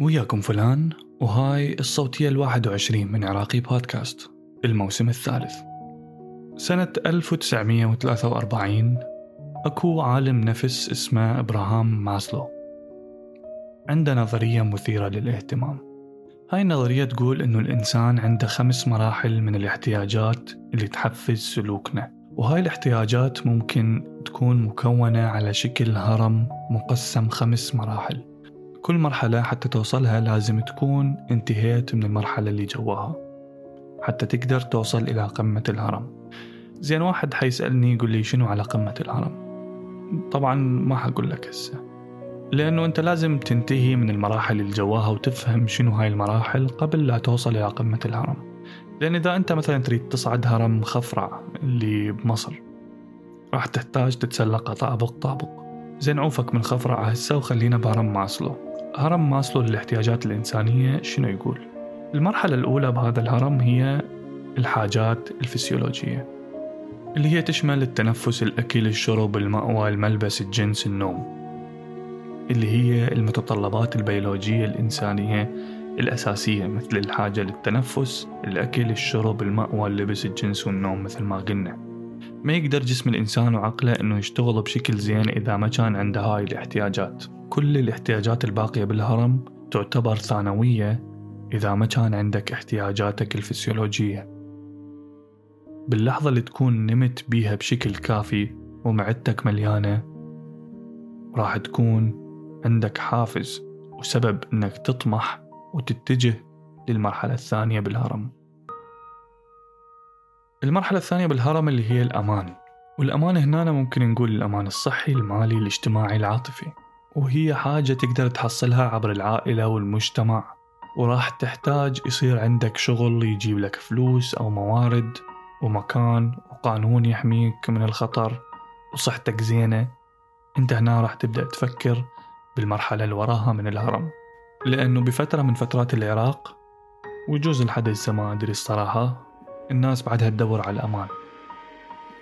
وياكم فلان وهاي الصوتية الواحد وعشرين من عراقي بودكاست الموسم الثالث. سنة 1943 أكو عالم نفس اسمه إبراهام ماسلو. عنده نظرية مثيرة للاهتمام. هاي النظرية تقول إنه الإنسان عنده خمس مراحل من الاحتياجات اللي تحفز سلوكنا. وهاي الاحتياجات ممكن تكون مكونة على شكل هرم مقسم خمس مراحل. كل مرحلة حتى توصلها لازم تكون انتهيت من المرحلة اللي جواها حتى تقدر توصل إلى قمة الهرم. زين واحد حيسألني يقول لي شنو على قمة الهرم؟ طبعا ما حقول لك هسه لأنه أنت لازم تنتهي من المراحل اللي جواها وتفهم شنو هاي المراحل قبل لا توصل إلى قمة الهرم. لأن إذا أنت مثلا تريد تصعد هرم خفرع اللي بمصر راح تحتاج تتسلقه طابق طابق. زين عوفك من خفرع هسه وخلينا بهرم ماسلو. هرم ماسلو للاحتياجات الإنسانية شنو يقول؟ المرحلة الأولى بهذا الهرم هي الحاجات الفسيولوجية اللي هي تشمل التنفس الأكل الشرب المأوى الملبس الجنس النوم اللي هي المتطلبات البيولوجية الإنسانية الأساسية مثل الحاجة للتنفس الأكل الشرب المأوى اللبس الجنس والنوم مثل ما قلنا ما يقدر جسم الإنسان وعقله أنه يشتغل بشكل زين إذا ما كان عنده هاي الاحتياجات. كل الاحتياجات الباقية بالهرم تعتبر ثانوية إذا ما كان عندك احتياجاتك الفسيولوجية. باللحظة اللي تكون نمت بيها بشكل كافي ومعدتك مليانة راح تكون عندك حافز وسبب إنك تطمح وتتجه للمرحلة الثانية بالهرم. المرحلة الثانية بالهرم اللي هي الأمان. والأمان هنا ممكن نقول الأمان الصحي المالي الاجتماعي العاطفي. وهي حاجة تقدر تحصلها عبر العائلة والمجتمع. وراح تحتاج يصير عندك شغل يجيب لك فلوس أو موارد ومكان وقانون يحميك من الخطر وصحتك زينة. أنت هنا راح تبدأ تفكر بالمرحلة اللي وراها من الهرم. لأنه بفترة من فترات العراق ويجوز الحدث ما أدري الصراحة. الناس بعدها تدور على الأمان.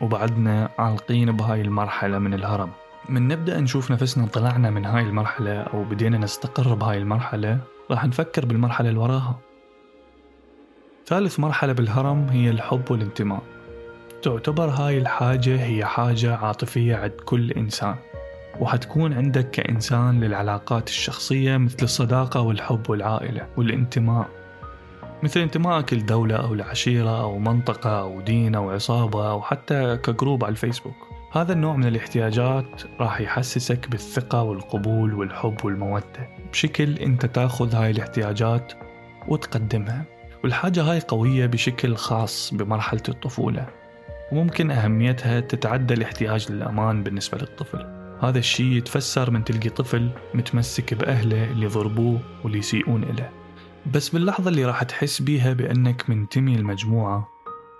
وبعدنا عالقين بهاي المرحلة من الهرم. من نبدأ نشوف نفسنا طلعنا من هاي المرحلة أو بدينا نستقر بهاي المرحلة راح نفكر بالمرحلة اللي وراها. ثالث مرحلة بالهرم هي الحب والانتماء. تعتبر هاي الحاجة هي حاجة عاطفية عند كل إنسان. وحتكون عندك كإنسان للعلاقات الشخصية مثل الصداقة والحب والعائلة والانتماء. مثل انتمائك لدولة أو لعشيرة أو منطقة أو دين أو عصابة أو حتى كجروب على الفيسبوك. هذا النوع من الاحتياجات راح يحسسك بالثقة والقبول والحب والمودة. بشكل أنت تأخذ هاي الاحتياجات وتقدمها. والحاجة هاي قوية بشكل خاص بمرحلة الطفولة. وممكن أهميتها تتعدى الاحتياج للأمان بالنسبة للطفل. هذا الشيء يتفسر من تلقي طفل متمسك بأهله اللي ضربوه واللي يسيئون إله بس باللحظة اللي راح تحس بيها بأنك منتمي للمجموعة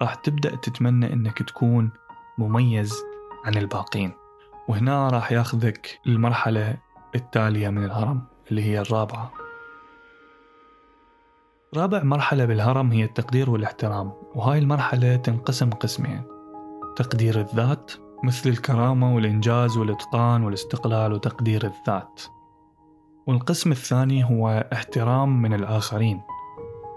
راح تبدأ تتمنى أنك تكون مميز عن الباقين. وهنا راح ياخذك المرحلة التالية من الهرم اللي هي الرابعة. رابع مرحلة بالهرم هي التقدير والاحترام وهاي المرحلة تنقسم قسمين. تقدير الذات مثل الكرامة والإنجاز والإتقان والاستقلال وتقدير الذات. والقسم الثاني هو احترام من الآخرين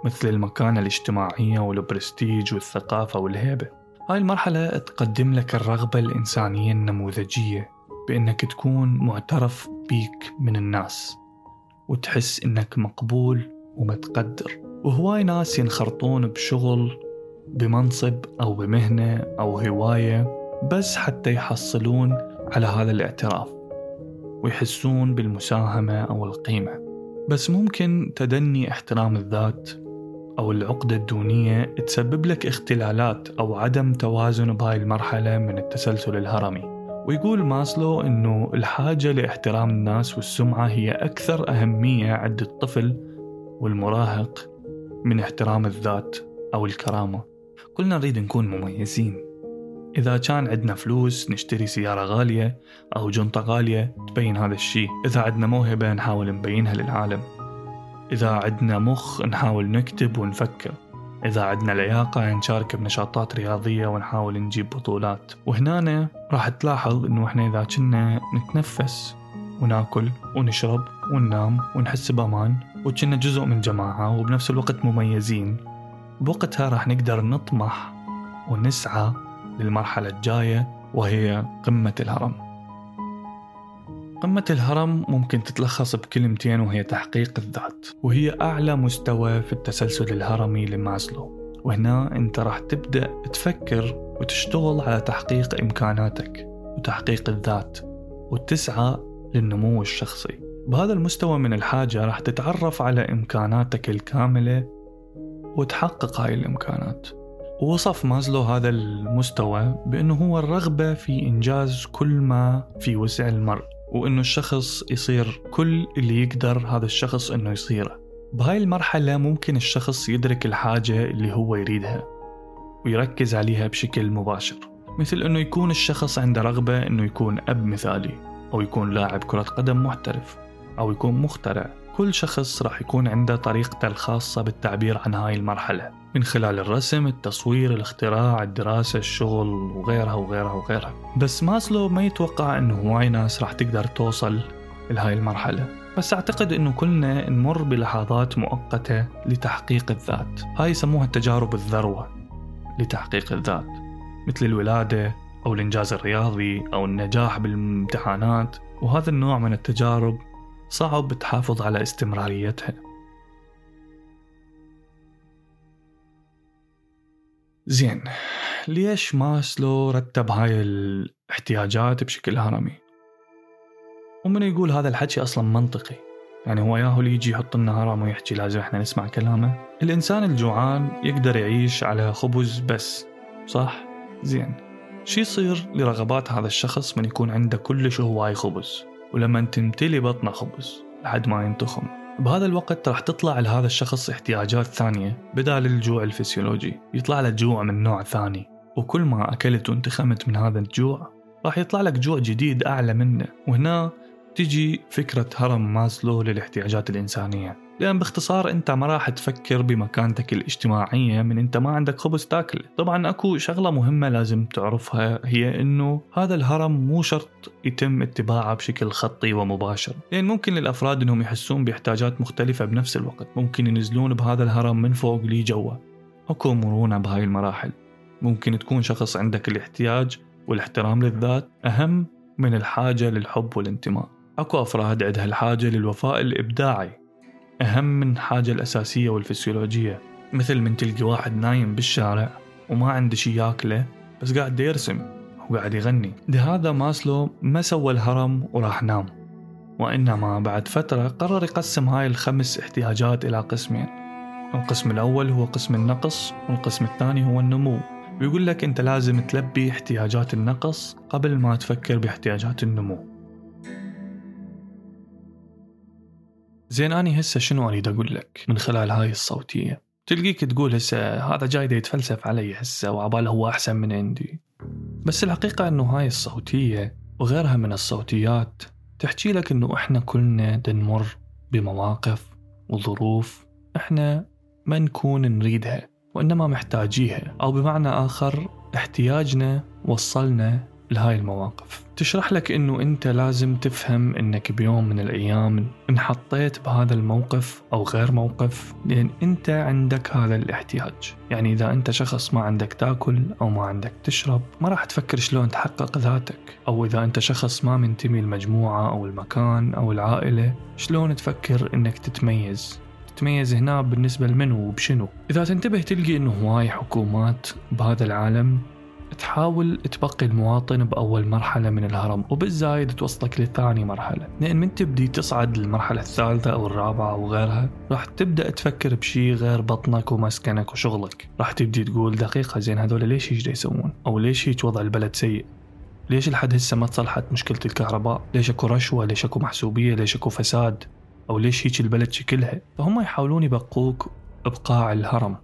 مثل المكانة الاجتماعية والبرستيج والثقافة والهيبة. هاي المرحلة تقدم لك الرغبة الإنسانية النموذجية بأنك تكون معترف بيك من الناس وتحس إنك مقبول ومتقدر. وهواي ناس ينخرطون بشغل بمنصب أو بمهنة أو هواية بس حتى يحصلون على هذا الاعتراف. ويحسون بالمساهمة أو القيمة. بس ممكن تدني احترام الذات أو العقدة الدونية تسبب لك اختلالات أو عدم توازن بهاي المرحلة من التسلسل الهرمي. ويقول ماسلو أنه الحاجة لاحترام الناس والسمعة هي أكثر أهمية عند الطفل والمراهق من احترام الذات أو الكرامة. كلنا نريد نكون مميزين. إذا كان عندنا فلوس نشتري سيارة غالية أو جنطة غالية تبين هذا الشيء إذا عندنا موهبة نحاول نبينها للعالم. إذا عندنا مخ نحاول نكتب ونفكر. إذا عندنا لياقة نشارك بنشاطات رياضية ونحاول نجيب بطولات. وهنا راح تلاحظ إنه إحنا إذا كنا نتنفس وناكل ونشرب وننام ونحس بأمان وكنا جزء من جماعة وبنفس الوقت مميزين بوقتها راح نقدر نطمح ونسعى للمرحلة الجاية وهي قمة الهرم. قمة الهرم ممكن تتلخص بكلمتين وهي تحقيق الذات وهي أعلى مستوى في التسلسل الهرمي لماسلو. وهنا أنت راح تبدأ تفكر وتشتغل على تحقيق إمكاناتك وتحقيق الذات وتسعى للنمو الشخصي. بهذا المستوى من الحاجة راح تتعرف على إمكاناتك الكاملة وتحقق هاي الإمكانات. ووصف مازلو هذا المستوى بأنه هو الرغبة في إنجاز كل ما في وسع المرء وأنه الشخص يصير كل اللي يقدر هذا الشخص أنه يصيره. بهاي المرحلة ممكن الشخص يدرك الحاجة اللي هو يريدها ويركز عليها بشكل مباشر. مثل أنه يكون الشخص عنده رغبة أنه يكون أب مثالي أو يكون لاعب كرة قدم محترف أو يكون مخترع. كل شخص راح يكون عنده طريقته الخاصة بالتعبير عن هاي المرحلة. من خلال الرسم، التصوير، الاختراع، الدراسة، الشغل وغيرها وغيرها وغيرها. بس ماسلو ما يتوقع إنه هواي ناس راح تقدر توصل لهاي المرحلة. بس أعتقد أنه كلنا نمر بلحظات مؤقتة لتحقيق الذات. هاي يسموها التجارب الذروة لتحقيق الذات. مثل الولادة أو الإنجاز الرياضي أو النجاح بالامتحانات. وهذا النوع من التجارب صعب تحافظ على استمراريتها. زين ليش ماسلو رتب هاي الاحتياجات بشكل هرمي؟ ومن يقول هذا الحكي أصلا منطقي؟ يعني هو ياهو يجي يحط لنا هرم ويحكي لازم إحنا نسمع كلامه. الإنسان الجوعان يقدر يعيش على خبز بس صح؟ زين شو يصير لرغبات هذا الشخص من يكون عنده كلش هواي خبز ولما تمتلي بطنه خبز لحد ما ينتخم؟ بهذا الوقت راح تطلع لهذا الشخص احتياجات ثانية بدال الجوع الفسيولوجي. يطلع له جوع من نوع ثاني. وكل ما أكلت وانتخمت من هذا الجوع راح يطلع لك جوع جديد أعلى منه. وهنا تجي فكرة هرم ماسلو للاحتياجات الإنسانية. لأن باختصار أنت ما راح تفكر بمكانتك الاجتماعية من أنت ما عندك خبز تاكله طبعا أكو شغلة مهمة لازم تعرفها هي أنه هذا الهرم مو شرط يتم اتباعه بشكل خطي ومباشر. لأن ممكن للأفراد أنهم يحسون باحتياجات مختلفة بنفس الوقت. ممكن ينزلون بهذا الهرم من فوق لي جوا أكو مرونة بهاي المراحل. ممكن تكون شخص عندك الاحتياج والاحترام للذات أهم من الحاجة للحب والانتماء. أكو أفراد عندها الحاجة للوفاء الإبداعي. أهم من الحاجة الأساسية والفسيولوجية مثل من تلقي واحد نايم بالشارع وما عنده شي ياكله بس قاعد يرسم وقاعد يغني. لهذا ماسلو ما سوى الهرم وراح نام. وإنما بعد فترة قرر يقسم هاي الخمس احتياجات إلى قسمين. القسم الأول هو قسم النقص والقسم الثاني هو النمو. ويقول لك أنت لازم تلبي احتياجات النقص قبل ما تفكر باحتياجات النمو. زين أني هسه شنو أريد أقول لك من خلال هاي الصوتية؟ تلقيك تقول هسه هذا جاي يتفلسف علي هسه وعباله هو أحسن من عندي. بس الحقيقة أنه هاي الصوتية وغيرها من الصوتيات تحكي لك أنه إحنا كلنا دنمر بمواقف وظروف إحنا ما نكون نريدها وإنما محتاجيها أو بمعنى آخر احتياجنا وصلنا لهاي المواقف. تشرح لك إنه أنت لازم تفهم إنك بيوم من الأيام انحطيت بهذا الموقف أو غير موقف لأن أنت عندك هذا الاحتياج. يعني إذا أنت شخص ما عندك تأكل أو ما عندك تشرب ما راح تفكر شلون تحقق ذاتك. أو إذا أنت شخص ما منتمي المجموعة أو المكان أو العائلة شلون تفكر إنك تتميز؟ تتميز هنا بالنسبة لمنو وبشنو؟ إذا تنتبه تلقي أنه هواي حكومات بهذا العالم تحاول تبقي المواطن بأول مرحلة من الهرم وبالزايد توصلك لثاني مرحلة. لأن من تبدي تصعد للمرحلة الثالثة أو الرابعة أو غيرها راح تبدأ تفكر بشي غير بطنك ومسكنك وشغلك. راح تبدي تقول دقيقة زين هذول ليش هيك يسوون؟ أو ليش هيك وضع البلد سيء؟ ليش لحد هسه ما تصلحت مشكلة الكهرباء؟ ليش أكو رشوة؟ ليش أكو محسوبية؟ ليش أكو فساد؟ أو ليش هيك البلد شكلها؟ فهم يحاولون يبقوك بقاع الهرم.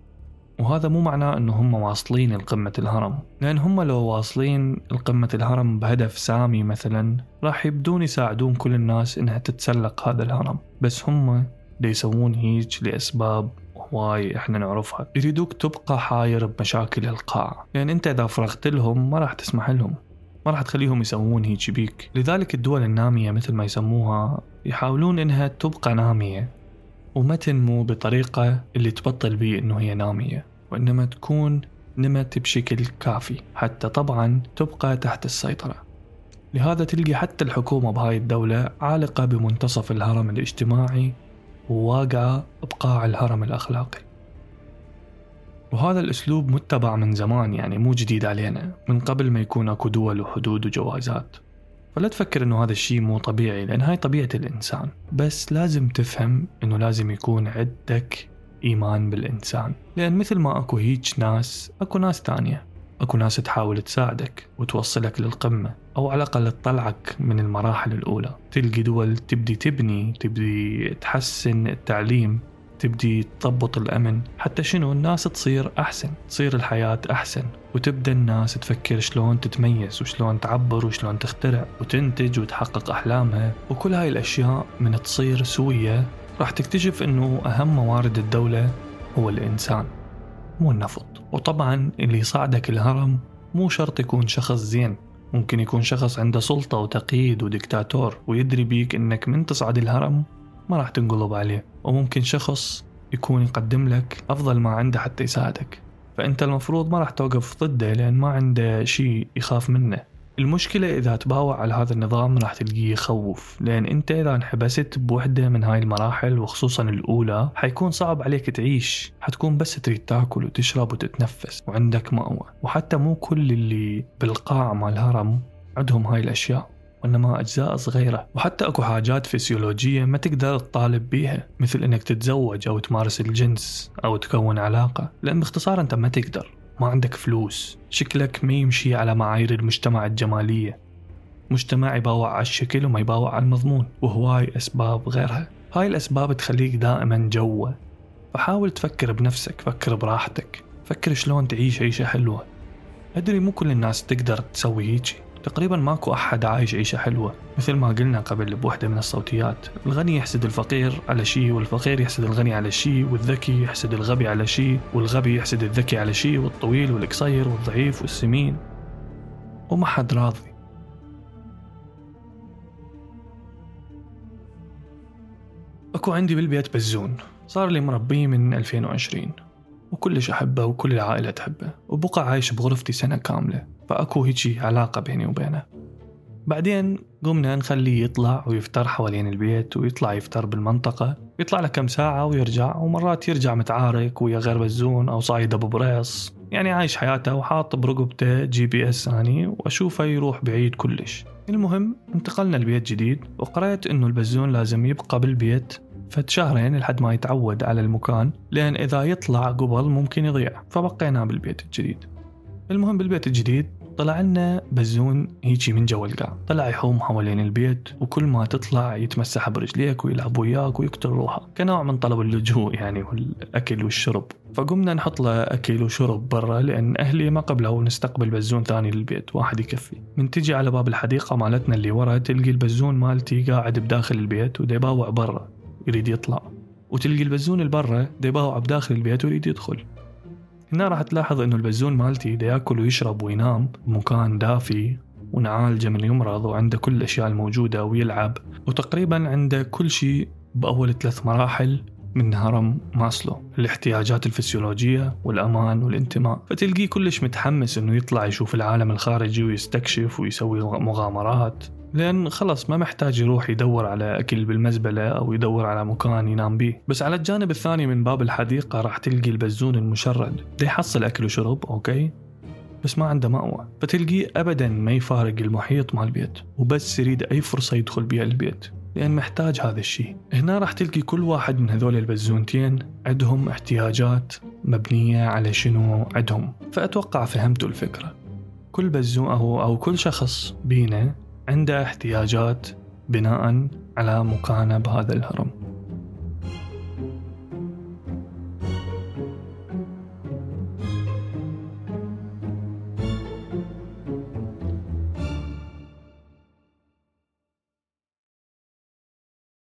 وهذا مو معناه إنه هم واصلين لقمة الهرم. لأن هم لو واصلين لقمة الهرم بهدف سامي مثلا راح يبدون يساعدون كل الناس إنها تتسلق هذا الهرم. بس هم دي يسوون هيج لأسباب هواي إحنا نعرفها. يريدوك تبقى حاير بمشاكل القاع. لأن أنت إذا فرغت لهم ما راح تسمح لهم. ما راح تخليهم يسوون هيك بيك. لذلك الدول النامية مثل ما يسموها يحاولون إنها تبقى نامية. وما تنمو بطريقة اللي تبطل بيه إنه هي نامية وإنما تكون نمت بشكل كافي حتى طبعا تبقى تحت السيطرة. لهذا تلقي حتى الحكومة بهاي الدولة عالقة بمنتصف الهرم الاجتماعي وواقعة بقاع الهرم الأخلاقي. وهذا الأسلوب متبع من زمان يعني مو جديد علينا من قبل ما يكون أكو دول وحدود وجوازات. فلا تفكر إنه هذا الشيء مو طبيعي لأن هاي طبيعة الإنسان. بس لازم تفهم إنه لازم يكون عندك إيمان بالإنسان. لأن مثل ما أكو هيج ناس أكو ناس تانية. أكو ناس تحاول تساعدك وتوصلك للقمة أو على الأقل تطلعك من المراحل الأولى. تلقي دول تبدي تبني تبدي تحسن التعليم. تبدي تضبط الأمن حتى شنو الناس تصير أحسن تصير الحياة أحسن. وتبدأ الناس تفكر شلون تتميز وشلون تعبر وشلون تخترع وتنتج وتحقق أحلامها. وكل هاي الأشياء من تصير سوية راح تكتشف أنه أهم موارد الدولة هو الإنسان مو النفط. وطبعا اللي يصعدك الهرم مو شرط يكون شخص زين. ممكن يكون شخص عنده سلطة وتقييد وديكتاتور ويدري بيك إنك من تصعد الهرم ما راح تنقلب عليه وممكن شخص يكون يقدم لك أفضل ما عنده حتى يساعدك. فأنت المفروض ما راح توقف ضده لأن ما عنده شيء يخاف منه. المشكلة إذا تباوع على هذا النظام راح تلقيه يخوف لأن أنت إذا انحبست بوحدة من هاي المراحل وخصوصا الأولى حيكون صعب عليك تعيش. حتكون بس تريد تاكل وتشرب وتتنفس وعندك مأوى. وحتى مو كل اللي بالقاع مال الهرم عندهم هاي الأشياء. وإنما أجزاء صغيرة وحتى أكو حاجات فسيولوجية ما تقدر تطالب بيها مثل إنك تتزوج أو تمارس الجنس أو تكون علاقة لأن باختصار أنت ما تقدر ما عندك فلوس. شكلك ما يمشي على معايير المجتمع الجمالية. مجتمع يباوع على الشكل وما يباوع على المضمون وهواي أسباب غيرها. هاي الأسباب تخليك دائما جوا فحاول تفكر بنفسك فكر براحتك فكر شلون تعيش عيشة حلوة. أدري مو كل الناس تقدر تسوي هيجي. تقريبا ماكو أحد عايش عيشة حلوة مثل ما قلنا قبل بوحدة من الصوتيات. الغني يحسد الفقير على شيء والفقير يحسد الغني على شيء والذكي يحسد الغبي على شيء والغبي يحسد الذكي على شيء والطويل والقصير والضعيف والسمين. وما حد راضي. أكو عندي بالبيت بزون. صار لي مربيه من 2020 وكلش أحبه وكل العائلة تحبه وبقى عايش بغرفتي سنة كاملة فأكو هيجي علاقة بيني وبينه. بعدين قمنا نخليه يطلع ويفتر حوالين البيت ويطلع يفتر بالمنطقة يطلع له كم ساعة ويرجع ومرات يرجع متعارك ويا غير بزون أو صايد أبو بريص يعني عايش حياته وحاط برقبته GPS اني وأشوفه يروح بعيد كلش. المهم انتقلنا لبيت جديد وقرأت إنه البزون لازم يبقى بالبيت فد شهرين لحد ما يتعود على المكان لأن إذا يطلع قبل ممكن يضيع فبقينا بالبيت الجديد. المهم بالبيت الجديد طلع لنا بزون هيجي من جو القاع طلع يحوم حوالين البيت وكل ما تطلع يتمسح برجليك ويلعب وياك ويقتل روحه. كنوع من طلب اللجوء يعني والأكل والشرب. فقمنا نحط له أكل وشرب برا لأن أهلي ما قبلوا نستقبل بزون ثاني للبيت واحد يكفي. من تجي على باب الحديقة مالتنا اللي ورا تلقي البزون مالتي قاعد بداخل البيت وديباوع برا. يريد يطلع. وتلقي البزون اللي برا ديباوع بداخل البيت ويريد يدخل. هنا راح تلاحظ إنه البزون مالتي دا يأكل ويشرب وينام بمكان دافي ونعالجه من يمرض وعنده كل الأشياء الموجودة ويلعب. وتقريبا عنده كل شيء بأول ثلاث مراحل من هرم ماسلو الاحتياجات الفسيولوجية والأمان والانتماء. فتلقيه كلش متحمس أنه يطلع يشوف العالم الخارجي ويستكشف ويسوي مغامرات. لأن خلص ما محتاج يروح يدور على أكل بالمزبلة أو يدور على مكان ينام بيه. بس على الجانب الثاني من باب الحديقة راح تلقي البزون المشرد. دي يحصل أكل وشرب okay؟ بس ما عنده مأوى. فتلقيه أبدا ما يفارق المحيط مال البيت وبس يريد أي فرصة يدخل بيها البيت لأن محتاج هذا الشيء. هنا راح تلقي كل واحد من هذول البزونتين عندهم احتياجات مبنية على شنو عندهم. فأتوقع فهمتوا الفكرة. كل بزون أو, أو كل شخص بينا عنده احتياجات بناء على مكانة بهذا الهرم.